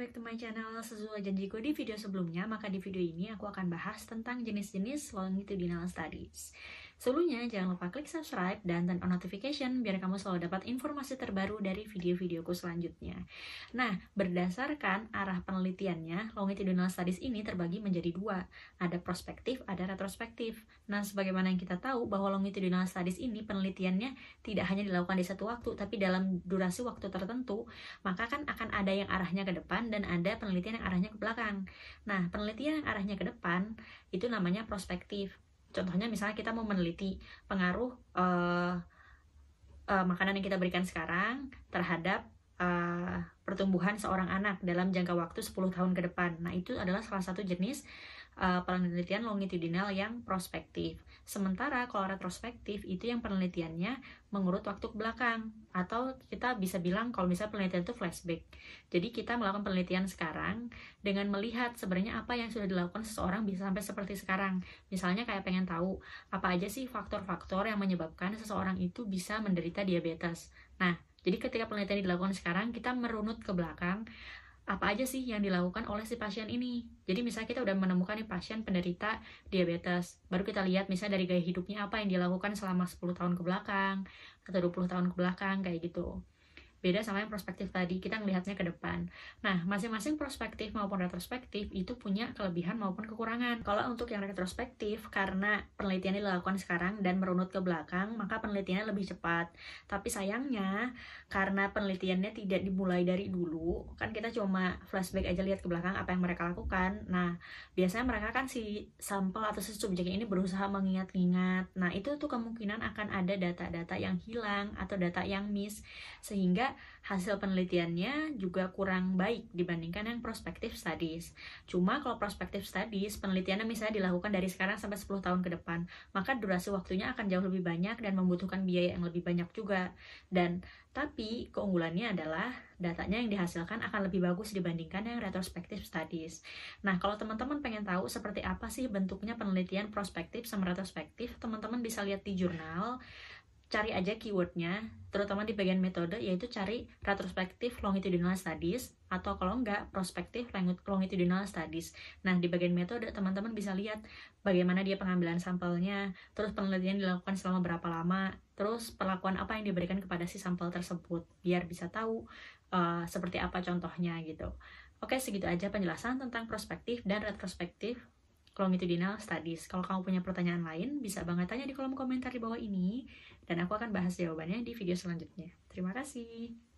back to my channel. Sesuai janjiku di video sebelumnya, maka di video ini aku akan bahas tentang jenis-jenis longitudinal studies. Sebelumnya, jangan lupa klik subscribe dan turn on notification biar kamu selalu dapat informasi terbaru dari video-videoku selanjutnya. Nah, berdasarkan arah penelitiannya, longitudinal studies ini terbagi menjadi dua. Ada prospektif, ada retrospektif. Nah, sebagaimana yang kita tahu bahwa longitudinal studies ini penelitiannya tidak hanya dilakukan di satu waktu, tapi dalam durasi waktu tertentu, maka kan akan ada yang arahnya ke depan dan ada penelitian yang arahnya ke belakang. Nah, penelitian yang arahnya ke depan itu namanya prospektif contohnya misalnya kita mau meneliti pengaruh uh, uh, makanan yang kita berikan sekarang terhadap uh, pertumbuhan seorang anak dalam jangka waktu 10 tahun ke depan. Nah, itu adalah salah satu jenis uh, penelitian longitudinal yang prospektif. Sementara kalau retrospektif itu yang penelitiannya mengurut waktu ke belakang atau kita bisa bilang kalau misalnya penelitian itu flashback. Jadi kita melakukan penelitian sekarang dengan melihat sebenarnya apa yang sudah dilakukan seseorang bisa sampai seperti sekarang. Misalnya kayak pengen tahu apa aja sih faktor-faktor yang menyebabkan seseorang itu bisa menderita diabetes. Nah, jadi ketika penelitian dilakukan sekarang, kita merunut ke belakang apa aja sih yang dilakukan oleh si pasien ini. Jadi misalnya kita udah menemukan nih pasien penderita diabetes, baru kita lihat misalnya dari gaya hidupnya apa yang dilakukan selama 10 tahun ke belakang atau 20 tahun ke belakang kayak gitu beda sama yang prospektif tadi kita melihatnya ke depan. Nah masing-masing prospektif maupun retrospektif itu punya kelebihan maupun kekurangan. Kalau untuk yang retrospektif karena penelitian dilakukan sekarang dan merunut ke belakang maka penelitiannya lebih cepat. Tapi sayangnya karena penelitiannya tidak dimulai dari dulu kan kita cuma flashback aja lihat ke belakang apa yang mereka lakukan. Nah biasanya mereka kan si sampel atau si subjeknya ini berusaha mengingat-ingat. Nah itu tuh kemungkinan akan ada data-data yang hilang atau data yang miss. Sehingga hasil penelitiannya juga kurang baik dibandingkan yang prospektif studies. Cuma kalau prospektif studies, penelitiannya misalnya dilakukan dari sekarang sampai 10 tahun ke depan, maka durasi waktunya akan jauh lebih banyak dan membutuhkan biaya yang lebih banyak juga. Dan tapi keunggulannya adalah datanya yang dihasilkan akan lebih bagus dibandingkan yang retrospektif studies. Nah, kalau teman-teman pengen tahu seperti apa sih bentuknya penelitian prospektif sama retrospektif, teman-teman bisa lihat di jurnal cari aja keywordnya, terutama di bagian metode, yaitu cari retrospektif longitudinal studies, atau kalau enggak, prospektif longitudinal studies. Nah, di bagian metode, teman-teman bisa lihat bagaimana dia pengambilan sampelnya, terus penelitian dilakukan selama berapa lama, terus perlakuan apa yang diberikan kepada si sampel tersebut, biar bisa tahu uh, seperti apa contohnya gitu. Oke, segitu aja penjelasan tentang prospektif dan retrospektif longitudinal studies. Kalau kamu punya pertanyaan lain, bisa banget tanya di kolom komentar di bawah ini, dan aku akan bahas jawabannya di video selanjutnya. Terima kasih.